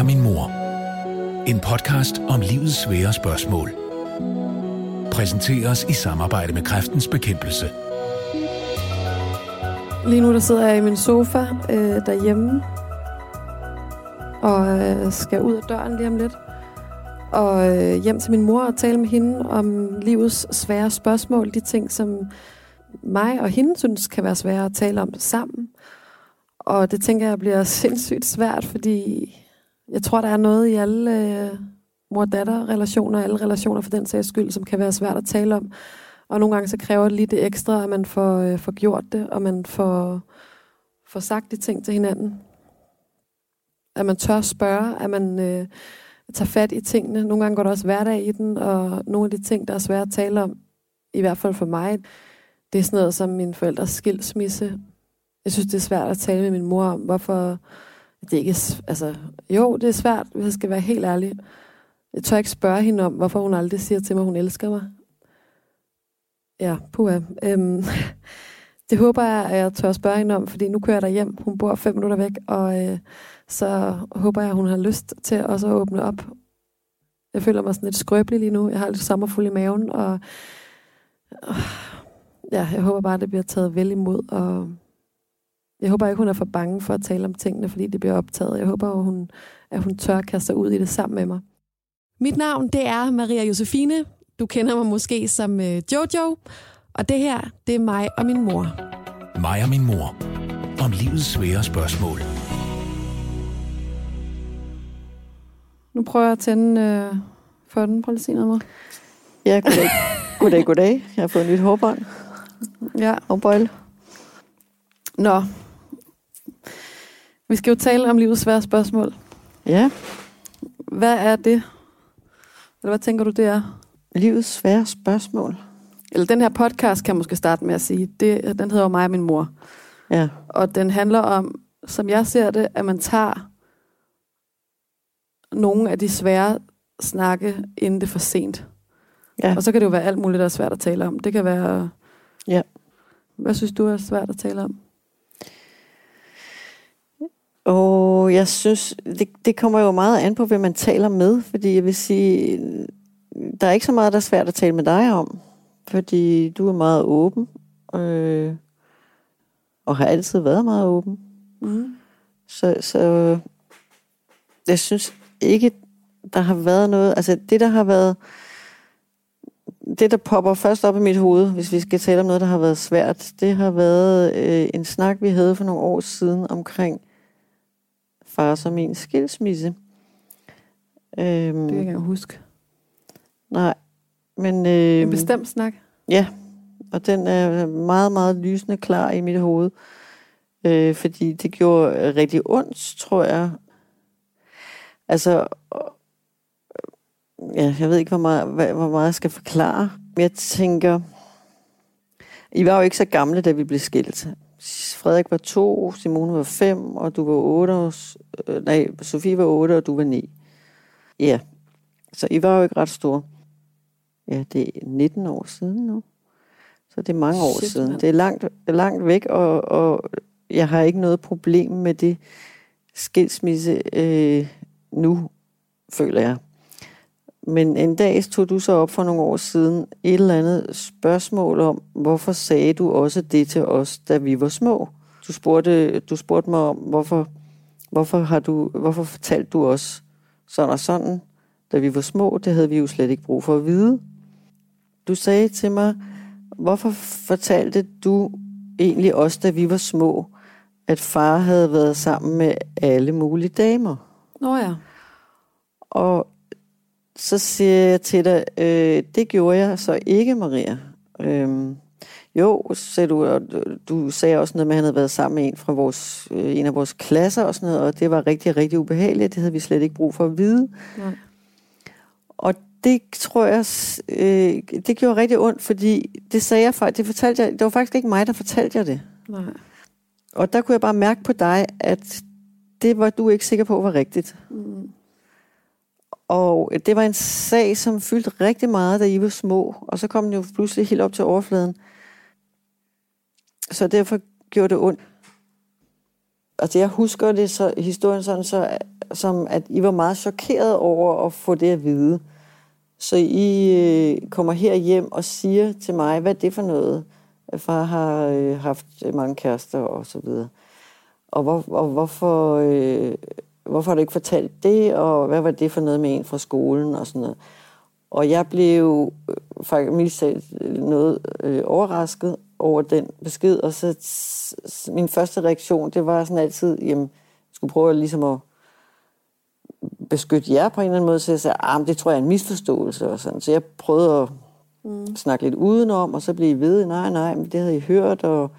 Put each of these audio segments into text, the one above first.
er min mor. En podcast om livets svære spørgsmål. Præsenteres i samarbejde med Kræftens Bekæmpelse. Lige nu der sidder jeg i min sofa øh, derhjemme og øh, skal ud af døren lige om lidt. Og øh, hjem til min mor og tale med hende om livets svære spørgsmål. De ting, som mig og hende synes kan være svære at tale om sammen. Og det tænker jeg bliver sindssygt svært, fordi jeg tror, der er noget i alle øh, mor-datter-relationer, alle relationer for den sags skyld, som kan være svært at tale om. Og nogle gange så kræver det lige det ekstra, at man får, øh, får gjort det, og man får, får sagt de ting til hinanden. At man tør spørge, at man øh, tager fat i tingene. Nogle gange går der også hverdag i den, og nogle af de ting, der er svære at tale om, i hvert fald for mig, det er sådan noget som min forældres skilsmisse. Jeg synes, det er svært at tale med min mor om, hvorfor det er ikke altså, jo, det er svært, hvis jeg skal være helt ærlig. Jeg tør ikke spørge hende om, hvorfor hun aldrig siger til mig, at hun elsker mig. Ja, puha. Øhm, det håber jeg, at jeg tør spørge hende om, fordi nu kører jeg der hjem. Hun bor fem minutter væk, og øh, så håber jeg, at hun har lyst til også at åbne op. Jeg føler mig sådan lidt skrøbelig lige nu. Jeg har lidt sommerfuld i maven, og øh, ja, jeg håber bare, at det bliver taget vel imod, og jeg håber ikke, hun er for bange for at tale om tingene, fordi det bliver optaget. Jeg håber, at hun, at hun tør kaste sig ud i det sammen med mig. Mit navn, det er Maria Josefine. Du kender mig måske som øh, Jojo. Og det her, det er mig og min mor. Mig og min mor. Om livets svære spørgsmål. Nu prøver jeg at tænde øh, for den. Prøv lige at sige noget, mor. Ja, goddag. goddag, goddag. Jeg har fået et nyt hårbånd. Ja. Og bøjle. Nå. Vi skal jo tale om livets svære spørgsmål. Ja, Hvad er det? Eller hvad tænker du, det er? livets svære spørgsmål. Eller den her podcast kan jeg måske starte med at sige. Det, den hedder jo mig og min mor. Ja, Og den handler om, som jeg ser det, at man tager nogle af de svære snakke, inden det er for sent. ja. Og så kan det jo være alt muligt, der er svært at tale om. Det kan være... Ja. Hvad synes du er svært at tale om? Og jeg synes, det, det kommer jo meget an på, hvem man taler med. Fordi jeg vil sige, der er ikke så meget, der er svært at tale med dig om. Fordi du er meget åben. Øh, og har altid været meget åben. Mm. Så, så jeg synes ikke, der har været noget... Altså det, der har været... Det, der popper først op i mit hoved, hvis vi skal tale om noget, der har været svært, det har været øh, en snak, vi havde for nogle år siden omkring fars og min skilsmisse. Øhm, Det kan jeg ikke huske. Nej, men... Øh, En bestemt snak. Ja, og den er meget, meget lysende klar i mit hoved. Øh, fordi det gjorde rigtig ondt, tror jeg. Altså, øh, ja, jeg ved ikke, hvor meget, hvor meget jeg skal forklare. Jeg tænker, I var jo ikke så gamle, da vi blev skilt. Frederik var to, Simone var fem, og du var otte. Og, øh, nej, Sofie var otte, og du var ni. Ja, så I var jo ikke ret store. Ja, det er 19 år siden nu. Så det er mange år Shit, siden. Det er langt, langt væk, og, og jeg har ikke noget problem med det skilsmisse øh, nu, føler jeg. Men en dag tog du så op for nogle år siden et eller andet spørgsmål om, hvorfor sagde du også det til os, da vi var små? Du spurgte, du spurgte mig om, hvorfor, hvorfor, har du, hvorfor fortalte du os sådan og sådan, da vi var små? Det havde vi jo slet ikke brug for at vide. Du sagde til mig, hvorfor fortalte du egentlig os, da vi var små, at far havde været sammen med alle mulige damer? Nå ja. Og så siger jeg til dig, øh, det gjorde jeg så ikke, Maria. Øhm, jo, sagde du, og du- sagde også noget med, at han havde været sammen med en fra vores, øh, en af vores klasser og sådan noget, og det var rigtig, rigtig ubehageligt. Det havde vi slet ikke brug for at vide. Nej. Og det tror jeg, øh, det gjorde rigtig ondt, fordi det sagde jeg faktisk, det fortalte jeg, det var faktisk ikke mig, der fortalte jeg det. Nej. Og der kunne jeg bare mærke på dig, at det var du ikke sikker på var rigtigt. Mm. Og det var en sag, som fyldte rigtig meget, da I var små. Og så kom den jo pludselig helt op til overfladen. Så derfor gjorde det ondt. altså jeg husker det så, historien sådan, så, som at I var meget chokeret over at få det at vide. Så I øh, kommer her hjem og siger til mig, hvad er det for noget? At far har øh, haft mange kærester og så videre. Og, hvor, og hvorfor, øh, hvorfor har du ikke fortalt det, og hvad var det for noget med en fra skolen og sådan noget. Og jeg blev øh, faktisk noget øh, overrasket over den besked, og så min første reaktion, det var sådan altid, jamen, jeg skulle prøve ligesom at beskytte jer på en eller anden måde, så jeg sagde, ah, det tror jeg er en misforståelse og sådan. Så jeg prøvede at mm. snakke lidt udenom, og så blev I ved, nej, nej, men det havde I hørt, og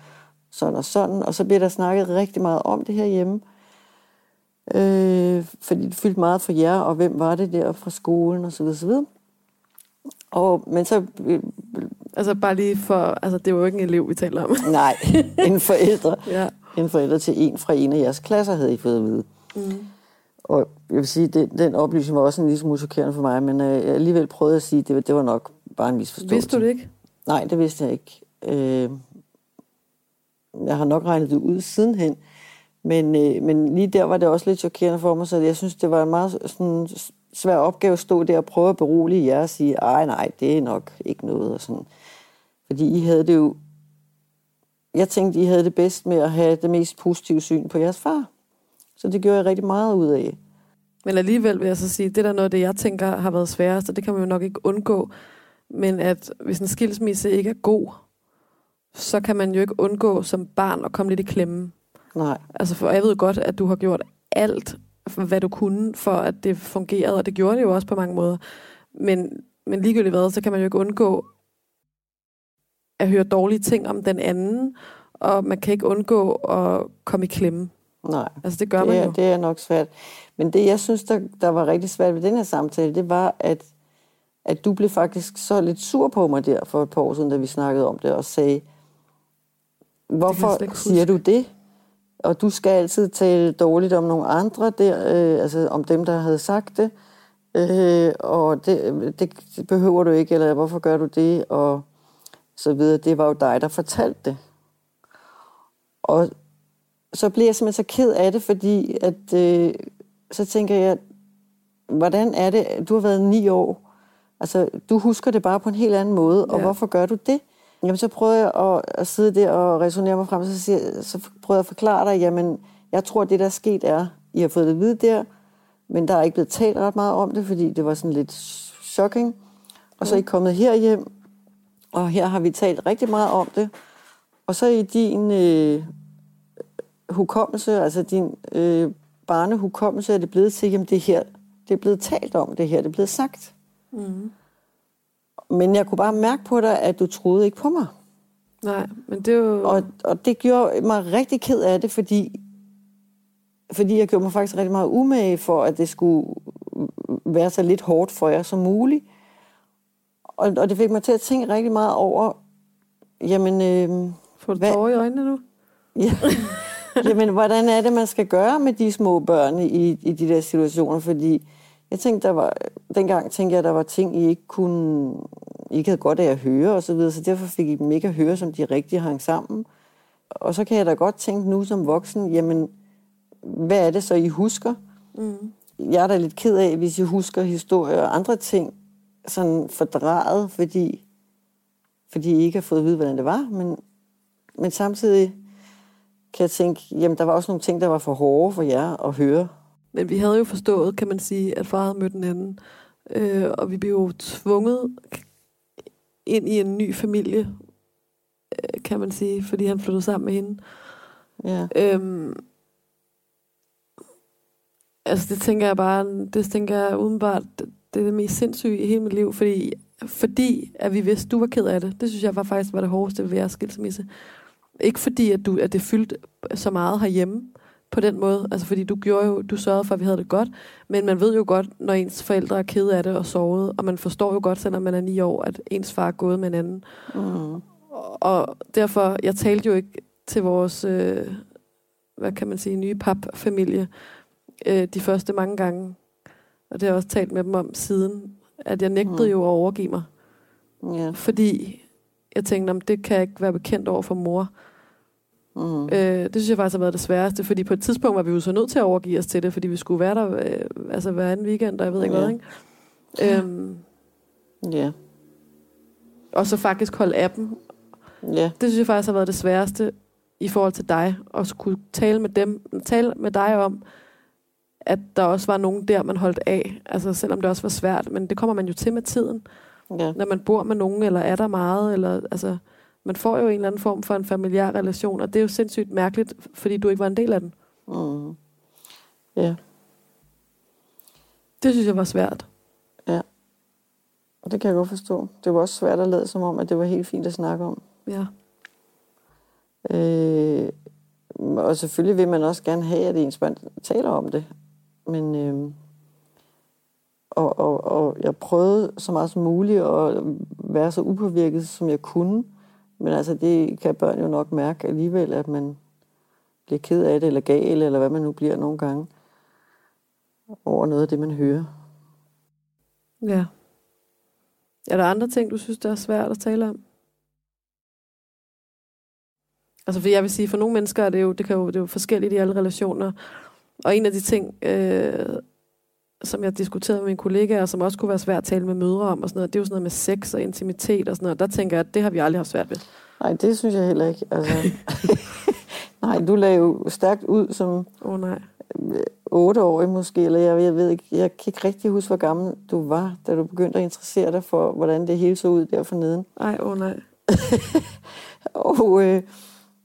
sådan og sådan. Og så blev der snakket rigtig meget om det her hjemme. Øh, fordi det fyldte meget for jer, og hvem var det der fra skolen, og så videre, så videre. Og, men så... Altså bare lige for... Altså det var jo ikke en elev, vi taler om. nej, en forældre. ja. En forældre til en fra en af jeres klasser, havde I fået at vide. Mm. Og jeg vil sige, det, den oplysning var også en lille smule chokerende for mig, men øh, jeg alligevel prøvede at sige, at det, det var nok bare en misforståelse. Vidste du det ikke? Nej, det vidste jeg ikke. Øh, jeg har nok regnet det ud sidenhen, men, øh, men lige der var det også lidt chokerende for mig, så jeg synes, det var en meget sådan, svær opgave at stå der og prøve at berolige jer og sige, ej nej, det er nok ikke noget. Og sådan. Fordi I havde det jo... Jeg tænkte, I havde det bedst med at have det mest positive syn på jeres far. Så det gjorde jeg rigtig meget ud af. Men alligevel vil jeg så sige, det der noget af det, jeg tænker har været sværest, og det kan man jo nok ikke undgå. Men at hvis en skilsmisse ikke er god, så kan man jo ikke undgå som barn at komme lidt i klemme. Nej. Altså, for jeg ved godt, at du har gjort alt, hvad du kunne, for at det fungerede, og det gjorde det jo også på mange måder. Men, men ligegyldigt hvad, så kan man jo ikke undgå at høre dårlige ting om den anden, og man kan ikke undgå at komme i klemme. Nej, altså, det gør det man er, jo. det er nok svært. Men det, jeg synes, der, der var rigtig svært ved den her samtale, det var, at, at du blev faktisk så lidt sur på mig der for et par år siden, da vi snakkede om det, og sagde, hvorfor siger du det? Og du skal altid tale dårligt om nogle andre, der, øh, altså om dem, der havde sagt det. Øh, og det, det, behøver du ikke, eller hvorfor gør du det? Og så videre. Det var jo dig, der fortalte det. Og så bliver jeg simpelthen så ked af det, fordi at, øh, så tænker jeg, hvordan er det, du har været ni år, altså du husker det bare på en helt anden måde, og ja. hvorfor gør du det? Jamen så prøver jeg at, at sidde der og resonere mig frem, så, siger, så prøver jeg at forklare dig, jamen jeg tror, det der er sket er, I har fået det at vide der, men der er ikke blevet talt ret meget om det, fordi det var sådan lidt shocking. Og så er I kommet herhjem, og her har vi talt rigtig meget om det. Og så i din øh, hukommelse, altså din øh, barnehukommelse, er det blevet til, jamen det her, det er blevet talt om, det her, det er blevet sagt. Mm. Men jeg kunne bare mærke på dig, at du troede ikke på mig. Nej, men det jo... Og, og det gjorde mig rigtig ked af det, fordi, fordi jeg gjorde mig faktisk rigtig meget umage for, at det skulle være så lidt hårdt for jer som muligt. Og, og det fik mig til at tænke rigtig meget over, jamen... Øh, Får du tårer i øjnene nu? Ja. jamen, hvordan er det, man skal gøre med de små børn i, i de der situationer? Fordi jeg tænkte, der var, dengang tænkte jeg, at der var ting, I ikke kunne, I ikke havde godt af at høre og så videre, så derfor fik I dem ikke at høre, som de rigtig hang sammen. Og så kan jeg da godt tænke nu som voksen, jamen, hvad er det så, I husker? Mm. Jeg er da lidt ked af, hvis I husker historier og andre ting, sådan fordrejet, fordi, fordi I ikke har fået at vide, hvordan det var, men, men samtidig kan jeg tænke, jamen der var også nogle ting, der var for hårde for jer at høre. Men vi havde jo forstået, kan man sige, at far havde mødt en anden. Øh, og vi blev jo tvunget ind i en ny familie, øh, kan man sige, fordi han flyttede sammen med hende. Ja. Øhm, altså det tænker jeg bare, det tænker jeg udenbart, det er det mest sindssyge i hele mit liv, fordi, fordi at vi vidste, at du var ked af det. Det synes jeg var faktisk var det hårdeste ved jeres skilsmisse. Ikke fordi, at, du, at det fyldte så meget herhjemme, på den måde. Altså, fordi du gjorde jo, du sørgede for, at vi havde det godt. Men man ved jo godt, når ens forældre er kede af det og sovet. Og man forstår jo godt, selvom man er ni år, at ens far er gået med en anden. Mm. Og derfor, jeg talte jo ikke til vores, øh, hvad kan man sige, nye papfamilie øh, de første mange gange. Og det har jeg også talt med dem om siden, at jeg nægtede mm. jo at overgive mig. Yeah. Fordi jeg tænkte, om det kan jeg ikke være bekendt over for mor. Mm. Øh, det synes jeg faktisk har været det sværeste, fordi på et tidspunkt var vi jo så nødt til at overgive os til det, fordi vi skulle være der øh, altså hver anden weekend, og jeg ved ikke Ja. hvad, ikke? Øhm, Ja, og så faktisk holde appen. ja, Det synes jeg faktisk har været det sværeste i forhold til dig, at skulle tale med dem, tale med dig om, at der også var nogen der, man holdt af. Altså selvom det også var svært, men det kommer man jo til med tiden, ja. når man bor med nogen, eller er der meget, eller altså, man får jo en eller anden form for en familiær relation, og det er jo sindssygt mærkeligt, fordi du ikke var en del af den. Mm. Ja, Det synes jeg var svært. og det kan jeg godt forstå. Det var også svært at lade som om, at det var helt fint at snakke om. Ja. Øh, og selvfølgelig vil man også gerne have, at ens børn taler om det. Men, øh, og, og, og jeg prøvede så meget som muligt at være så upåvirket, som jeg kunne. Men altså, det kan børn jo nok mærke alligevel, at man bliver ked af det, eller gal, eller hvad man nu bliver nogle gange, over noget af det, man hører. Ja. Er der andre ting, du synes, der er svært at tale om? Altså, for jeg vil sige, for nogle mennesker er det jo, det kan jo, det er jo forskelligt i alle relationer. Og en af de ting, øh, som jeg diskuterede med mine kollegaer, som også kunne være svært at tale med mødre om, og sådan noget, det er jo sådan noget med sex og intimitet og sådan noget. Der tænker jeg, at det har vi aldrig haft svært ved. Nej, det synes jeg heller ikke. Altså, nej, du lagde jo stærkt ud som oh, nej. otteårig måske, eller jeg, jeg ved ikke, jeg kan ikke rigtig huske, hvor gammel du var, da du begyndte at interessere dig for, hvordan det hele så ud der for neden. Ej, åh oh, nej. Og, øh,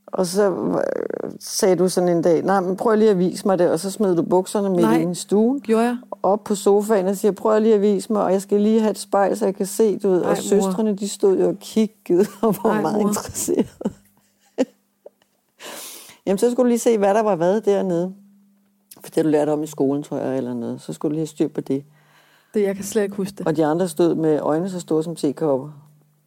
og så øh, sagde du sådan en dag, nej, men prøv lige at vise mig det, og så smed du bukserne midt Nej. i stuen, Gjorde jeg? op på sofaen og siger, prøv lige at vise mig, og jeg skal lige have et spejl, så jeg kan se, ved, Ej, og mor. søstrene, de stod jo og kiggede og var Ej, meget mor. interesseret. Jamen, så skulle du lige se, hvad der var hvad dernede. For det du lærte om i skolen, tror jeg, eller noget. Så skulle du lige have styr på det. Det, jeg kan slet ikke huske det. Og de andre stod med øjne så store som tekopper.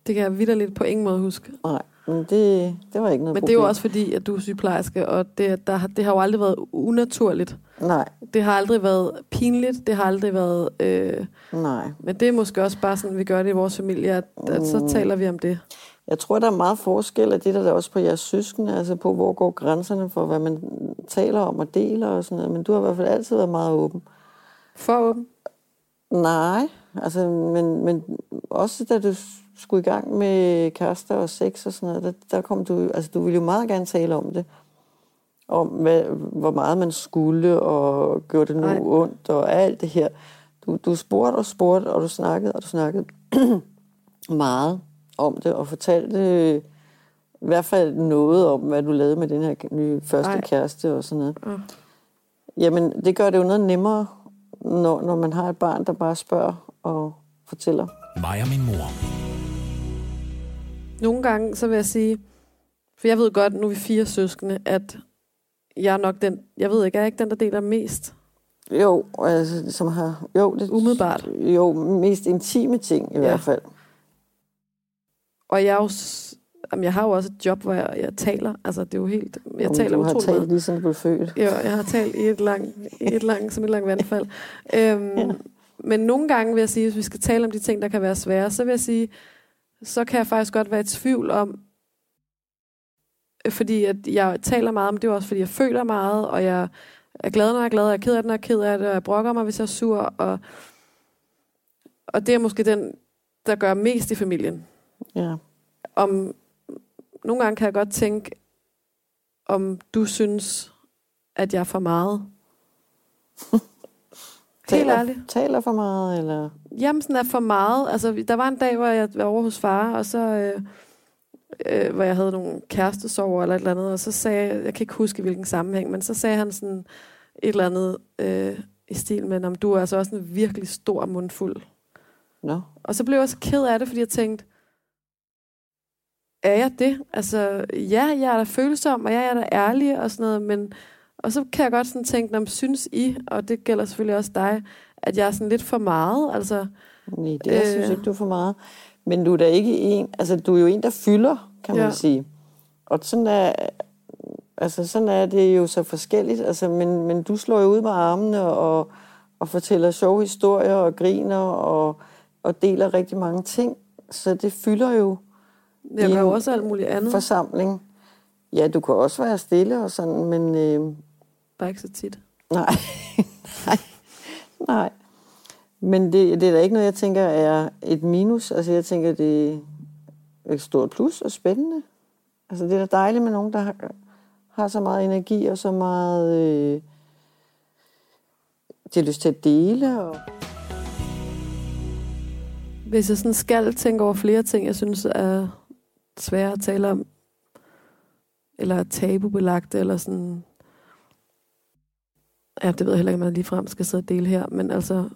Det kan jeg vidderligt på ingen måde huske. Nej, men det, det var ikke noget Men det problem. er jo også fordi, at du er sygeplejerske, og det, der, har- det har jo aldrig været unaturligt. Nej, Det har aldrig været pinligt, det har aldrig været... Øh, nej. men det er måske også bare sådan, vi gør det i vores familie, at, at så taler vi om det. Jeg tror, der er meget forskel af det, der er også på jeres søskende, altså på, hvor går grænserne for, hvad man taler om og deler og sådan noget. Men du har i hvert fald altid været meget åben. For åben. Nej, altså, men, men også da du skulle i gang med kærester og sex og sådan noget, der, der kom du, altså du ville jo meget gerne tale om det. Om, hvad, hvor meget man skulle, og gjorde det nu Nej. ondt, og alt det her. Du, du spurgte og spurgte, og du snakkede, og du snakkede meget om det, og fortalte i hvert fald noget om, hvad du lavede med den her nye første Ej. Ej. kæreste og sådan noget. Mm. Jamen, det gør det jo noget nemmere, når, når man har et barn, der bare spørger og fortæller. Mig og min mor. Nogle gange, så vil jeg sige, for jeg ved godt, nu er vi fire søskende, at jeg er nok den, jeg ved ikke, er jeg ikke den, der deler mest? Jo, altså, som har... Jo, det, Umiddelbart. Jo, mest intime ting i Ja. hvert fald. Og jeg, er jo, jamen, jeg har jo også et job, hvor jeg, jeg taler. Altså, det er jo helt... Jeg Om taler du har talt meget. lige siden du blev født. Jo, jeg har talt i et langt, i et langt, som et langt vandfald. Øhm, ja. Men nogle gange vil jeg sige, hvis vi skal tale om de ting, der kan være svære, så vil jeg sige, så kan jeg faktisk godt være i tvivl om, fordi at jeg taler meget om det, er også fordi jeg føler meget, og jeg er glad, når jeg er glad, og jeg er ked af det, når jeg er ked af det, og jeg brokker mig, hvis jeg er sur, og, og det er måske den, der gør mest i familien. Ja. Om, nogle gange kan jeg godt tænke, om du synes, at jeg er for meget. Helt Taler, ærligt. taler for meget, eller... Jamen, sådan er for meget. Altså, der var en dag, hvor jeg var over hos far, og så... Øh, øh, hvor jeg havde nogle kærestesover eller et eller andet, og så sagde jeg, kan ikke huske hvilken sammenhæng, men så sagde han sådan et eller andet øh, i stil med, om du er altså også en virkelig stor mundfuld. Nå, Og så blev jeg så ked af det, fordi jeg tænkte, er jeg det? Altså, ja, jeg er da følsom, og ja, jeg er da ærlig og sådan noget, men... Og så kan jeg godt sådan tænke, når synes I, og det gælder selvfølgelig også dig, at jeg er sådan lidt for meget, altså... nej, det jeg Øh. synes ikke, du er for meget. Men du er da ikke en... Altså, du er jo en, der fylder, kan man Ja. sige. Og sådan er... Altså, sådan er det jo så forskelligt. Altså, men, men du slår jo ud med armene og, og fortæller sjove historier og griner og, og deler rigtig mange ting. Så det fylder jo Jeg gør jo en også alt muligt andet. forsamling. Ja, du kan også være stille og sådan, men øh, Bare ikke så tit. nej, nej, nej. Men det, det er da ikke noget, jeg tænker er et minus. Altså, jeg tænker, det er et stort plus og spændende. Altså, det er da dejligt med nogen, der har, har så meget energi og så meget... Øh, de har lyst til at dele. Og... Hvis jeg sådan skal tænke over flere ting, jeg synes er svære at tale om, eller er tabubelagte, eller sådan... Ja, det ved jeg heller ikke, om jeg ligefrem skal sidde og dele her, men altså...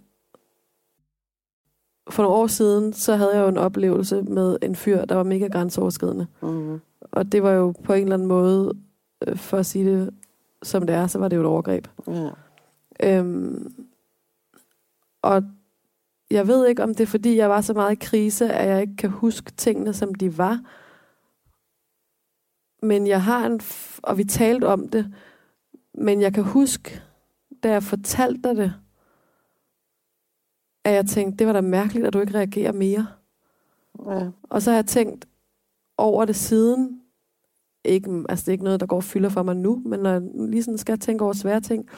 For nogle år siden, så havde jeg jo en oplevelse med en fyr, der var mega grænseoverskridende. Mm, Og det var jo på en eller anden måde, øh, for at sige det som det er, så var det jo et overgreb. ja. Øhm, og jeg ved ikke, om det er fordi, jeg var så meget i krise, at jeg ikke kan huske tingene, som de var. Men jeg har en... F- og vi talte om det. Men jeg kan huske, da jeg fortalte dig det, at jeg tænkte, det var da mærkeligt, at du ikke reagerer mere. ja. Og så har jeg tænkt over det siden. Ikke, altså det er ikke noget, der går og fylder for mig nu, men når jeg lige sådan skal tænke over svære ting.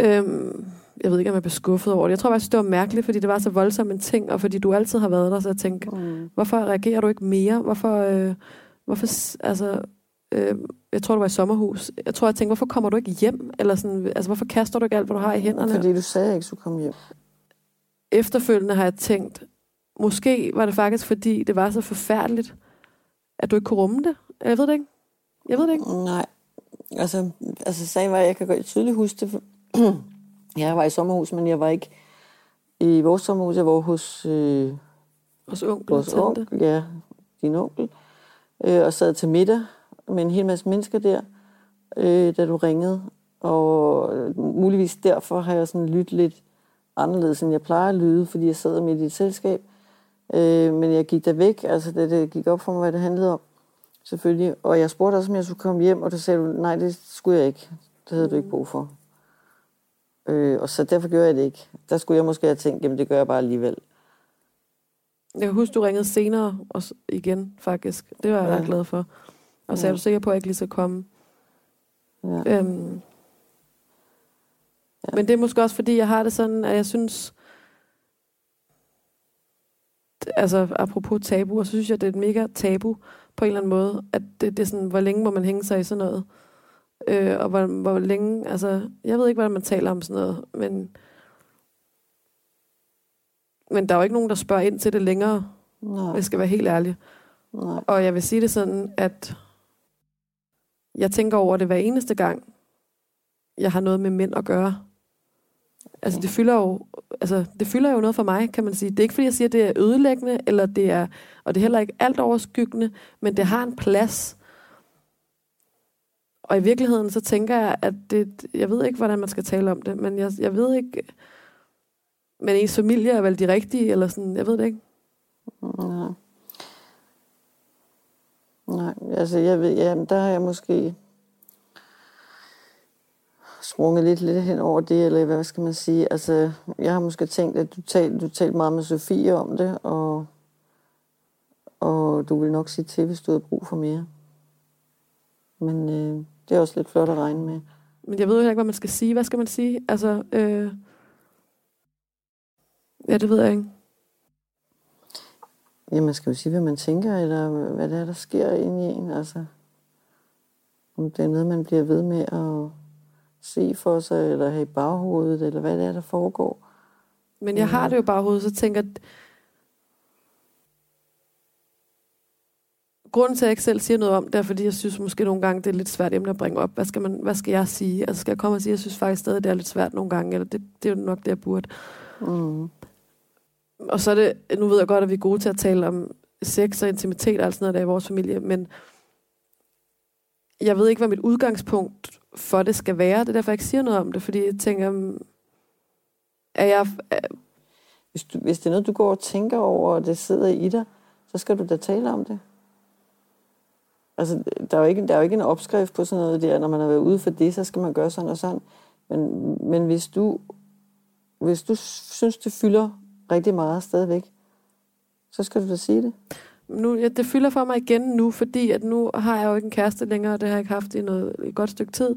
Øhm, jeg ved ikke, om jeg blev skuffet over det. Jeg tror faktisk, det var mærkeligt, fordi det var så voldsom en ting, og fordi du altid har været der, så jeg tænkte, Mm. hvorfor reagerer du ikke mere? Hvorfor, øh, hvorfor altså, øh, jeg tror, du var i sommerhus. Jeg tror, jeg tænkte, hvorfor kommer du ikke hjem? Eller sådan, altså, hvorfor kaster du ikke alt, hvad du har i hænderne? Fordi du sagde, ikke skulle komme hjem. efterfølgende har jeg tænkt, måske var det faktisk, fordi det var så forfærdeligt, at du ikke kunne rumme det. Jeg ved det ikke. Jeg ved det ikke. Nej. Altså, altså sagen var, at jeg kan godt tydeligt huske det. jeg var i sommerhus, men jeg var ikke i vores sommerhus. Jeg var hos øh, Hos onkel vores onkel, ja, din onkel, øh, og sad til middag med en hel masse mennesker der, øh, da du ringede. Og øh, muligvis derfor har jeg sådan lyttet lidt anderledes, end jeg plejer at lyde, fordi jeg sad midt i et selskab. Øh, men jeg gik der væk, altså det, det gik op for mig, hvad det handlede om, selvfølgelig. Og jeg spurgte også, om jeg skulle komme hjem, og så sagde du, nej, det skulle jeg ikke. Det havde du ikke brug for. Øh, og så derfor gjorde jeg det ikke. Der skulle jeg måske have tænkt, jamen det gør jeg bare alligevel. Jeg kan huske, du ringede senere og igen, faktisk. Det var jeg Ja. ret glad for. Og så er Ja. du sikker på, at jeg ikke lige skal komme. Ja. Øhm, Men det er måske også, fordi jeg har det sådan, at jeg synes... Altså, apropos tabu, så synes jeg, det er et mega tabu på en eller anden måde. At det, det er sådan, hvor længe må man hænge sig i sådan noget? Øh, og hvor, hvor længe... Altså, jeg ved ikke, hvordan man taler om sådan noget, men... Men der er jo ikke nogen, der spørger ind til det længere, Nej, hvis jeg skal være helt ærlig. nej. Og jeg vil sige det sådan, at jeg tænker over det hver eneste gang, jeg har noget med mænd at gøre. Altså det fylder jo, altså, det fylder jo noget for mig, kan man sige. Det er ikke fordi, jeg siger, at det er ødelæggende, eller det er, og det er heller ikke alt overskyggende, men det har en plads. Og i virkeligheden, så tænker jeg, at det, jeg ved ikke, hvordan man skal tale om det, men jeg, jeg ved ikke, men ens familie er vel de rigtige, eller sådan, jeg ved det ikke. Nej. Nej, altså jeg ved, ja, der har jeg måske sprunget lidt, lidt hen over det, eller hvad skal man sige. Altså, jeg har måske tænkt, at du talte du talte meget med Sofie om det, og, og du vil nok sige til, hvis du havde brug for mere. Men øh, det er også lidt flot at regne med. Men jeg ved jo ikke, hvad man skal sige. Hvad skal man sige? Altså, øh... ja, det ved jeg ikke. Ja, man skal jo sige, hvad man tænker, eller hvad det er, der sker inde i en. Altså, om det er noget, man bliver ved med at se for sig, eller have i baghovedet, eller hvad det er, der foregår. Men jeg har det jo bare i hovedet, så tænker Grunden til, at jeg ikke selv siger noget om det, er, fordi jeg synes måske nogle gange, det er lidt svært emne at bringe op. Hvad skal, man, hvad skal jeg sige? Altså, skal jeg komme og sige, at jeg synes faktisk stadig, det er lidt svært nogle gange, eller det, det er jo nok det, jeg burde. Mm. Og så er det, nu ved jeg godt, at vi er gode til at tale om sex og intimitet og alt sådan noget der i vores familie, men jeg ved ikke, hvad mit udgangspunkt for det skal være. Det er derfor, jeg ikke siger noget om det, fordi jeg tænker, mm, er jeg, er, Hvis, du, hvis det er noget, du går og tænker over, og det sidder i dig, så skal du da tale om det. Altså, der er, jo ikke, der er jo ikke en opskrift på sådan noget der, når man har været ude for det, så skal man gøre sådan og sådan. Men, men hvis, du, hvis du synes, det fylder rigtig meget stadigvæk, så skal du da sige det. Nu, ja, det fylder for mig igen nu, fordi at nu har jeg jo ikke en kæreste længere, og det har jeg ikke haft i noget, et godt stykke tid.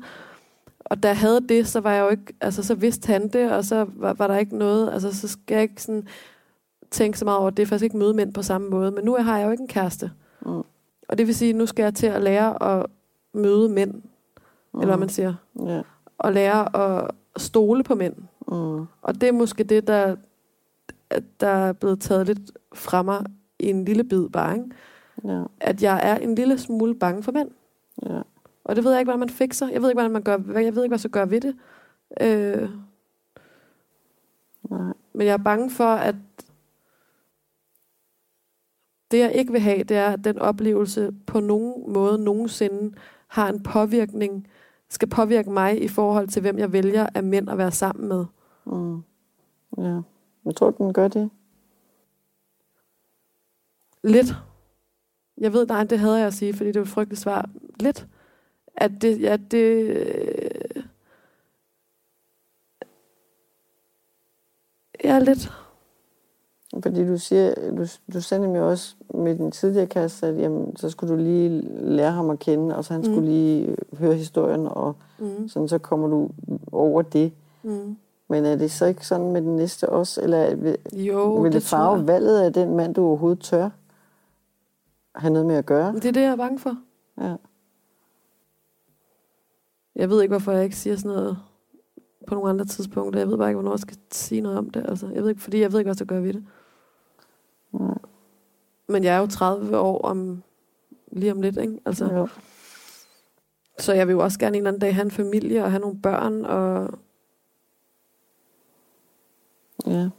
Og da jeg havde det, så var jeg jo ikke, altså så vidste han det, og så var, var der ikke noget, altså så skal jeg ikke sådan tænke så meget over, det er faktisk ikke møde mænd på samme måde, men nu har jeg jo ikke en kæreste. Mm. Og det vil sige, at nu skal jeg til at lære at møde mænd, mm. eller hvad man siger, Ja. og lære at stole på mænd. Mm. Og det er måske det, der, at der er blevet taget lidt fra mig i en lille bid bare, ikke? Ja. at jeg er en lille smule bange for mænd. Ja. Og det ved jeg ikke, hvordan man fikser. Jeg ved ikke, hvordan man gør, jeg ved ikke, hvad skal gøre ved det. Øh, Nej. men jeg er bange for, at det, jeg ikke vil have, det er, at den oplevelse på nogen måde nogensinde har en påvirkning, skal påvirke mig i forhold til, hvem jeg vælger af mænd at være sammen med. Mm. Ja. Jeg tror, den gør det. Lidt. Jeg ved, nej, det havde jeg at sige, fordi det var et frygteligt svar. Lidt. At det, ja, det, øh, ja, lidt. Fordi du siger, du, du sagde nemlig også med din tidligere kæreste, at jamen, så skulle du lige lære ham at kende, og så han. Mm. skulle lige høre historien, og Mm, sådan, så kommer du over det. mm. Men er det så ikke sådan med den næste også, eller er- vil, Jo, vil det, det farve valget af den mand, du overhovedet tør have noget med at gøre? Det er det, jeg er bange for. Ja. Jeg ved ikke, hvorfor jeg ikke siger sådan noget på nogle andre tidspunkter. Jeg ved bare ikke, hvornår jeg skal sige noget om det. Altså, jeg ved ikke, fordi jeg ved ikke, hvad jeg skal gøre ved det. Nej. Men jeg er jo 30 år om lige om lidt, ikke? Altså, Jo. Så jeg vil jo også gerne en eller anden dag have en familie og have nogle børn. Og Ja.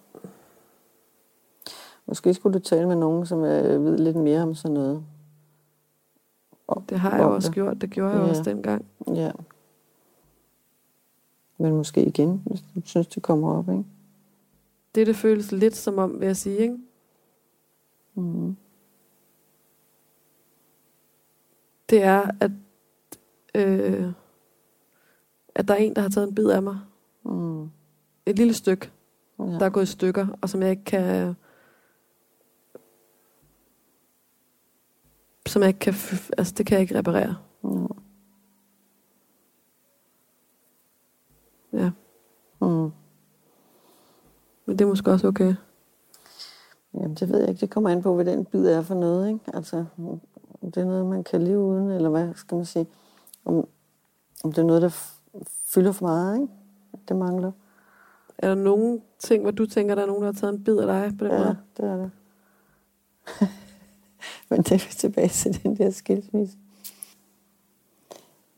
Måske skulle du tale med nogen, som øh, ved lidt mere om sådan noget. det har jeg også det. gjort. Det gjorde jeg Ja. også dengang. Ja. Men måske igen, hvis du synes, det kommer op, ikke? Det, det føles lidt som om, vil jeg sige, ikke? Mm. det er, at, øh, at der er en, der har taget en bid af mig. Mm. Et lille stykke, Ja. der er gået i stykker, og som jeg ikke kan... Som jeg ikke kan... Altså, det kan jeg ikke reparere. Ja. Ja. Mm. Men det er måske også okay. Jamen, det ved jeg ikke. Det kommer an på, hvad den bid er for noget, ikke? Altså, om det er noget, man kan leve uden, eller hvad skal man sige? Om, om det er noget, der fylder for meget, ikke? Det mangler. Er der nogen ting, hvor du tænker, der er nogen, der har taget en bid af dig på den Ja, måde? det er det. Men det er tilbage til den der skilsmisse.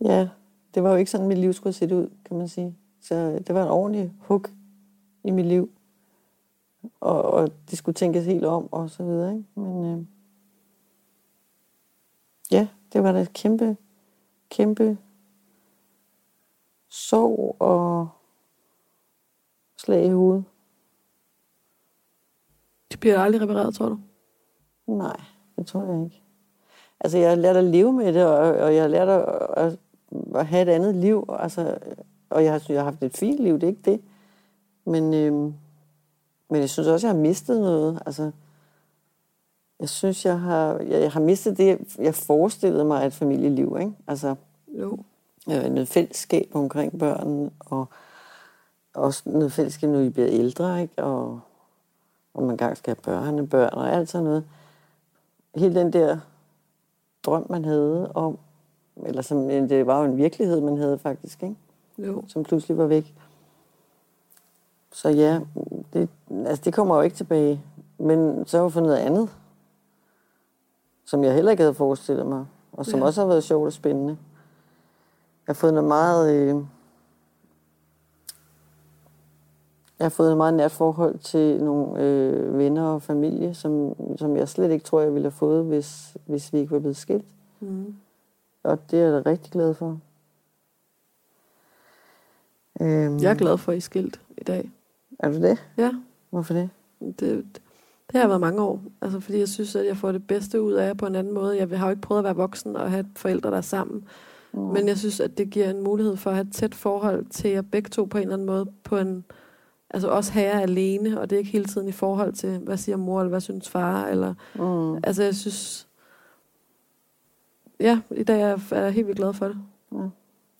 Ja, det var jo ikke sådan, mit liv skulle se ud, kan man sige. Så det var en ordentlig hug i mit liv. Og, og det skulle tænkes helt om, og så videre. Ikke? Men øh, ja, det var da et kæmpe, kæmpe sorg og slag i hovedet. Det bliver aldrig repareret, tror du? Nej, det tror jeg ikke. Altså, jeg har lært at leve med det, og, og jeg har lært at, at, at have et andet liv. Altså, og jeg har, jeg har haft et fint liv, det er ikke det. Men, øhm, men jeg synes også, jeg har mistet noget. Altså, jeg synes, jeg har, jeg, jeg har mistet det, jeg forestillede mig af et familieliv. Ikke? Altså, Jo. øh, noget fællesskab omkring børnene, og også noget fællesskab, når I bliver ældre, ikke? Og, og man engang skal have børnebørn og alt sådan noget. Hele den der drøm, man havde om, eller som, det var jo en virkelighed, man havde faktisk, ikke? Jo. som pludselig var væk. Så ja, det, altså det kommer jo ikke tilbage. Men så har jeg fundet noget andet, som jeg heller ikke havde forestillet mig, og som ja. også har været sjovt og spændende. Jeg har fået noget meget... Øh, jeg har fået et meget nært forhold til nogle øh, venner og familie, som, som jeg slet ikke tror, jeg ville have fået, hvis, hvis vi ikke var blevet skilt. Mm. Og det er jeg da rigtig glad for. Øhm, Jeg er glad for, at I er skilt i dag. Er du det? Ja, Hvorfor det? det, det har været mange år. Altså, fordi jeg synes, at jeg får det bedste ud af jer på en anden måde. Jeg har jo ikke prøvet at være voksen og have forældre, der er sammen. Mm. Men jeg synes, at det giver en mulighed for at have et tæt forhold til jer begge to på en eller anden måde, på en altså også jer alene, og det er ikke hele tiden i forhold til, hvad siger mor, eller hvad synes far, eller, Mm. altså jeg synes, ja, i dag er jeg, er helt vildt glad for det. Ja.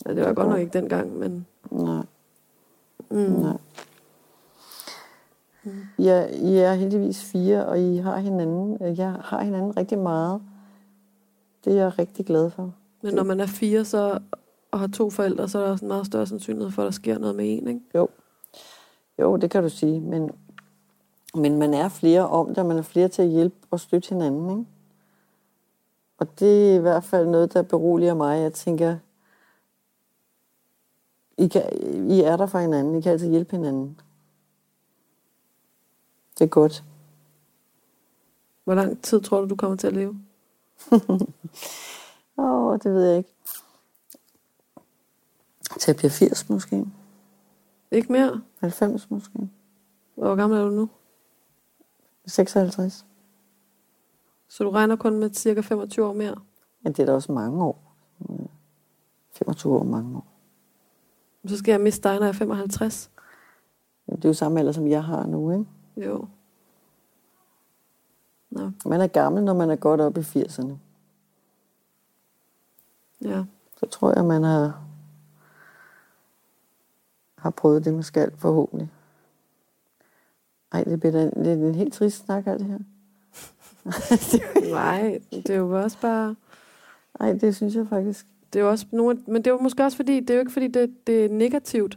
Ja, det var Det godt nok godt. ikke dengang, men... Nej, Mm. nej. Ja, I er heldigvis fire, og I har hinanden. Jeg har hinanden rigtig meget. Det er jeg rigtig glad for. Men når man er fire så, og har to forældre, så er der også en meget større sandsynlighed for, at der sker noget med en, ikke? Jo. Jo, det kan du sige, men, men man er flere om det, og man er flere til at hjælpe og støtte hinanden, ikke? Og det er i hvert fald noget, der beroliger mig. Jeg tænker, I, kan, I er der for hinanden. I kan altid hjælpe hinanden. Det er godt. Hvor lang tid tror du, du kommer til at leve? Åh, oh, det ved jeg ikke. Til jeg bliver 80 måske. Ikke mere? 90 måske. Hvor gammel er du nu? 56. Så du regner kun med cirka 25 år mere? Ja, det er da også mange år. 25 år, mange år. Så skal jeg miste dig, når jeg er 55. Ja, Det er jo samme alder, som jeg har nu, ikke? Jo. Nå, Man er gammel, når man er godt oppe i 80'erne. ja. Så tror jeg, man har, har prøvet det, man skal, forhåbentlig. Ej, det bliver da det er en helt trist snak, alt det her. Nej, det er jo også bare... Ej, det synes jeg faktisk. Det er jo også nogle, men det er jo måske også fordi, det er jo ikke fordi, det, det er negativt.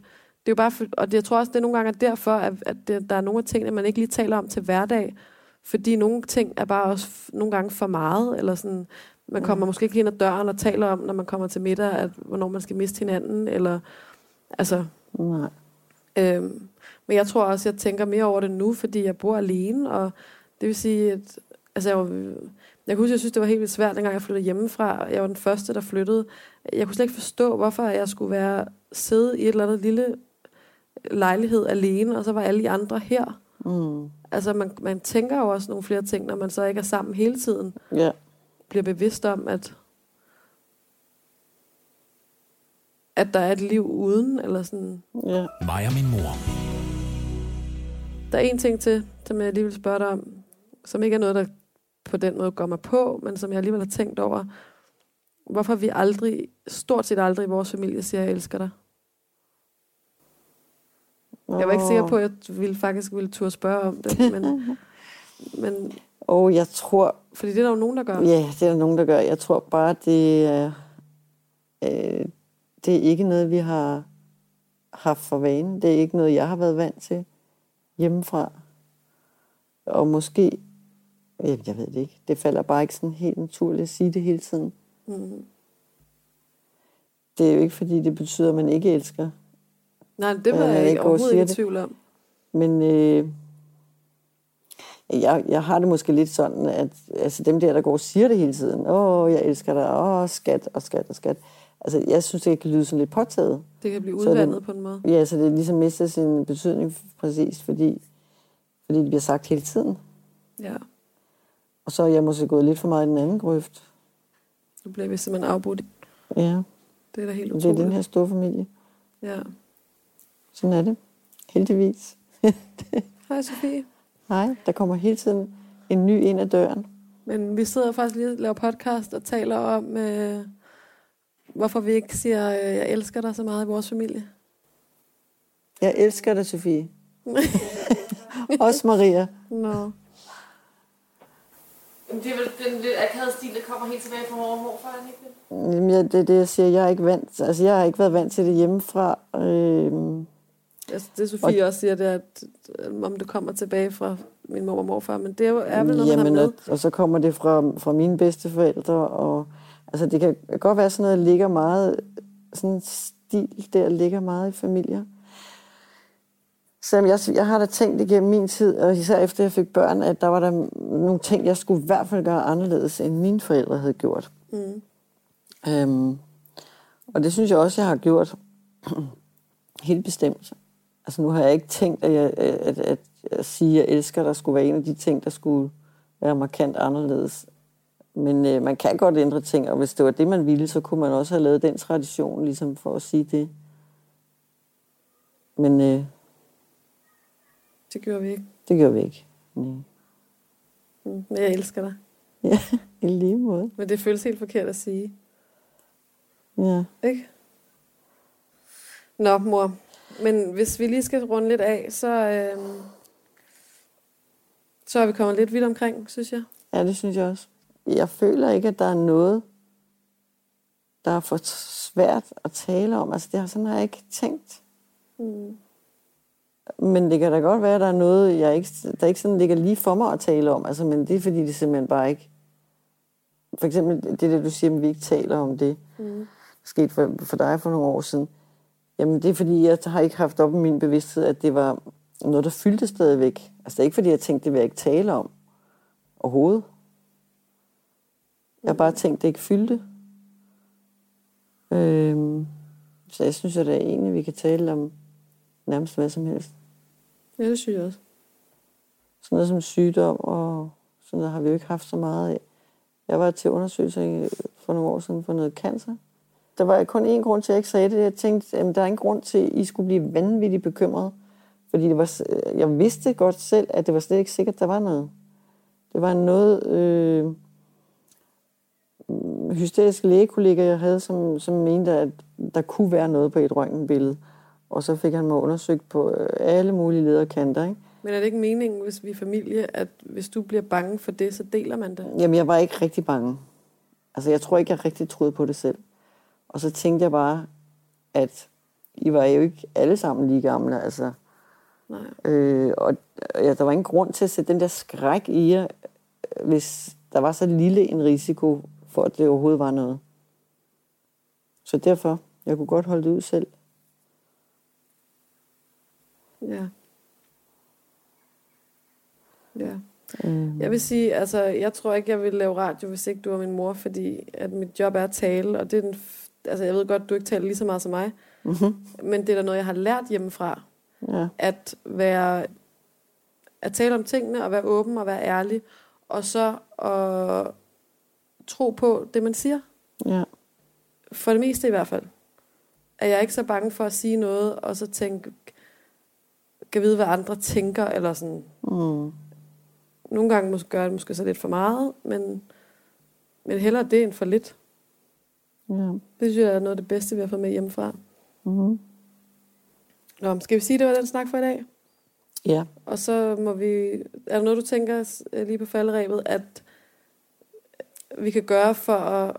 Det er jo bare, for, og det, jeg tror også, det er nogle gange derfor, at, at det, der er nogle af tingene, man ikke lige taler om til hverdag. Fordi nogle ting er bare også nogle gange for meget, eller sådan, man kommer måske ikke lige ind ad døren og taler om, når man kommer til middag, at, hvornår man skal miste hinanden, eller, altså, Nej. Øhm, men jeg tror også, jeg tænker mere over det nu, fordi jeg bor alene, og det vil sige, at altså, jeg, var, jeg kan huske, jeg synes, det var helt vildt svært, dengang jeg flyttede hjemmefra. Jeg var den første, der flyttede. Jeg kunne slet ikke forstå, hvorfor jeg skulle være sidde i et eller andet lille lejlighed alene, og så var alle de andre her. Mm. Altså, man, man tænker jo også nogle flere ting, når man så ikke er sammen hele tiden. Ja. Bliver bevidst om, at at der er et liv uden, eller sådan, ja. Mig og min mor. Der er en ting til, som jeg lige vil spørge dig om, som ikke er noget, der på den måde går mig på, men som jeg alligevel har tænkt over. Hvorfor vi aldrig, stort set aldrig i vores familie siger, jeg elsker dig. Jeg var ikke sikker på, at jeg ville faktisk ville turde spørge om det, men, men Og jeg tror, fordi det er der jo nogen, der gør. ja, det er der nogen, der gør. Jeg tror bare, det er, øh, det er ikke noget, vi har haft for vane. Det er ikke noget, jeg har været vant til hjemmefra. Og måske, jeg, jeg ved det ikke, det falder bare ikke sådan helt naturligt at sige det hele tiden. Mm. Det er jo ikke, fordi det betyder, at man ikke elsker. Nej, det var Ja, jeg ikke overhovedet ikke i tvivl om. Men øh, jeg, jeg har det måske lidt sådan, at altså dem der, der går og siger det hele tiden, åh, jeg elsker dig, åh, skat og skat og skat. Altså, jeg synes, det kan lyde sådan lidt påtaget. Det kan blive er det- udvandet på en måde. Ja, så det ligesom mister sin betydning præcis, fordi, fordi det bliver sagt hele tiden. Ja, Og så er jeg måske gået lidt for meget i den anden grøft. nu bliver vi simpelthen afbrudt. Ja, Det er da helt det er utroligt. den her store familie. Ja. Sådan er det. Heldigvis. Hej Sofie. Hej, der kommer hele tiden en ny ind ad døren. Men vi sidder faktisk lige og laver podcast og taler om, øh, hvorfor vi ikke siger, øh, jeg elsker dig så meget i vores familie. Jeg elsker dig, Sofie. Også Maria. Nå. Det er vel den lidt akavede stil, der kommer helt tilbage fra mor og morfar, ikke det? Jamen, jeg, det er det, jeg siger. Jeg er ikke vant. Altså, jeg har ikke været vant til det hjemmefra. Øhm, Altså, det Sofie også siger, det er, at, øh, om det kommer tilbage fra min mor og morfar, men det er, vel noget, man jamen, har med. og, og så kommer det fra, fra mine bedsteforældre. Og, altså, det kan godt være sådan noget, der ligger meget... Sådan en stil der ligger meget i familier. Så jeg, jeg har da tænkt igennem min tid, og især efter jeg fik børn, at der var der nogle ting, jeg skulle i hvert fald gøre anderledes, end mine forældre havde gjort. Mm. Øhm, og det synes jeg også, jeg har gjort helt bestemt. Altså nu har jeg ikke tænkt, at, jeg, at, at, at sige, at jeg elsker dig, skulle være en af de ting, der skulle være markant anderledes. Men øh, man kan godt ændre ting, og hvis det var det, man ville, så kunne man også have lavet den tradition, ligesom for at sige det. Men øh, Det gjorde vi ikke. Det gør vi ikke. Mm. Men jeg elsker dig. Ja, i lige måde. Men det føles helt forkert at sige. Ja. Ikke? Nå, mor. Men hvis vi lige skal runde lidt af, så, øhm, så er vi kommet lidt vidt omkring, synes jeg. ja, det synes jeg også. Jeg føler ikke, at der er noget, der er for svært at tale om. Altså, det har sådan har jeg ikke tænkt. Mm. Men det kan da godt være, at der er noget, jeg ikke, der ikke sådan ligger lige for mig at tale om. Altså, men det er fordi, det simpelthen bare ikke... For eksempel det der, du siger, at vi ikke taler om det. Mm. Sket for, for dig for nogle år siden. Jamen, det er fordi, jeg har ikke haft op i min bevidsthed, at det var noget, der fyldte stadigvæk. Altså, det er ikke fordi, jeg tænkte, det vil jeg ikke tale om. Overhovedet. Jeg har bare tænkt, det ikke fyldte. Øhm, så jeg synes, at det er egentlig, vi kan tale om nærmest hvad som helst. Ja, det synes jeg også. Sådan noget som sygdom, og sådan noget har vi jo ikke haft så meget af. Jeg var til undersøgelse for nogle år siden for noget cancer. Der var kun én grund til, at jeg ikke sagde det. Jeg tænkte, at der er ingen grund til, at I skulle blive vanvittigt bekymret. Fordi det var, jeg vidste godt selv, at det var slet ikke sikkert, at der var noget. Det var noget øh, hysterisk lægekollega, jeg havde, som, som mente, at der kunne være noget på et røntgenbillede. Og så fik han mig undersøgt på øh, alle mulige lederkanter. Ikke? Men er det ikke meningen, hvis vi er familie, at hvis du bliver bange for det, så deler man det? Jamen, jeg var ikke rigtig bange. Altså, jeg tror ikke, jeg rigtig troede på det selv. Og så tænkte jeg bare, at I var jo ikke alle sammen lige gamle, altså. Nej. Øh, og ja, der var ingen grund til at sætte den der skræk i jer, hvis der var så lille en risiko for, at det overhovedet var noget. Så derfor, jeg kunne godt holde det ud selv. Ja. Ja. Øh, Jeg vil sige, altså, jeg tror ikke, jeg vil lave radio, hvis ikke du var min mor, fordi at mit job er at tale, og det er den, altså, jeg ved godt, du ikke taler lige så meget som mig, mm-hmm. men det er da noget, jeg har lært hjemmefra, Ja, at være, at tale om tingene, og være åben og være ærlig, og så at tro på det, man siger. ja, For det meste i hvert fald. Er jeg ikke så bange for at sige noget, og så tænke, kan vide, hvad andre tænker, eller sådan. mm, Nogle gange måske gør det måske så lidt for meget, men, men hellere det end for lidt. ja. Det synes jeg er noget af det bedste, vi har fået med hjemmefra. Mm-hmm. Nå, skal vi sige, det var den snak for i dag? ja. Og så må vi... Er der noget, du tænker øh, lige på falderæbet, at vi kan gøre for at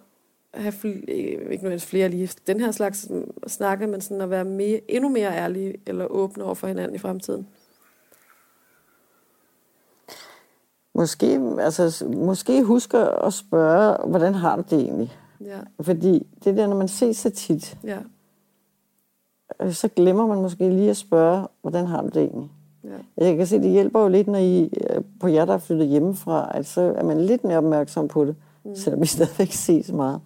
have fl- ikke nødvendigvis flere lige den her slags snakke, men sådan at være mere, endnu mere ærlige eller åbne over for hinanden i fremtiden? Måske, altså, måske husker at spørge, hvordan har du det egentlig? Ja, Fordi det der, når man ses så tit, ja, øh, så glemmer man måske lige at spørge, hvordan har du det egentlig? ja. Jeg kan se, det hjælper jo lidt, når I øh, på jer, der er flyttet hjemmefra, at så er man lidt mere opmærksom på det, mm. Selvom vi stadigvæk ses meget,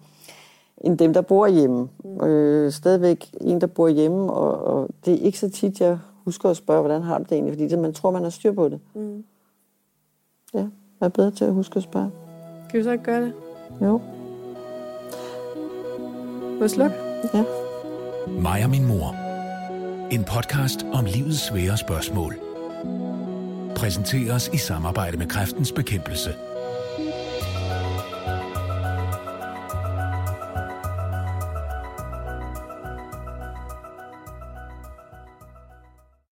end dem, der bor hjemme. Mm. Øh, stadigvæk en, der bor hjemme, og, og det er ikke så tit, jeg husker at spørge, hvordan har du det egentlig, fordi det, man tror, man har styr på det. Mm. Ja, vær bedre til at huske at spørge. Kan vi så ikke gøre det? Jo, Må jeg slukke? ja. Mig og min mor. En podcast om livets svære spørgsmål. Præsenteres i samarbejde med Kræftens Bekæmpelse.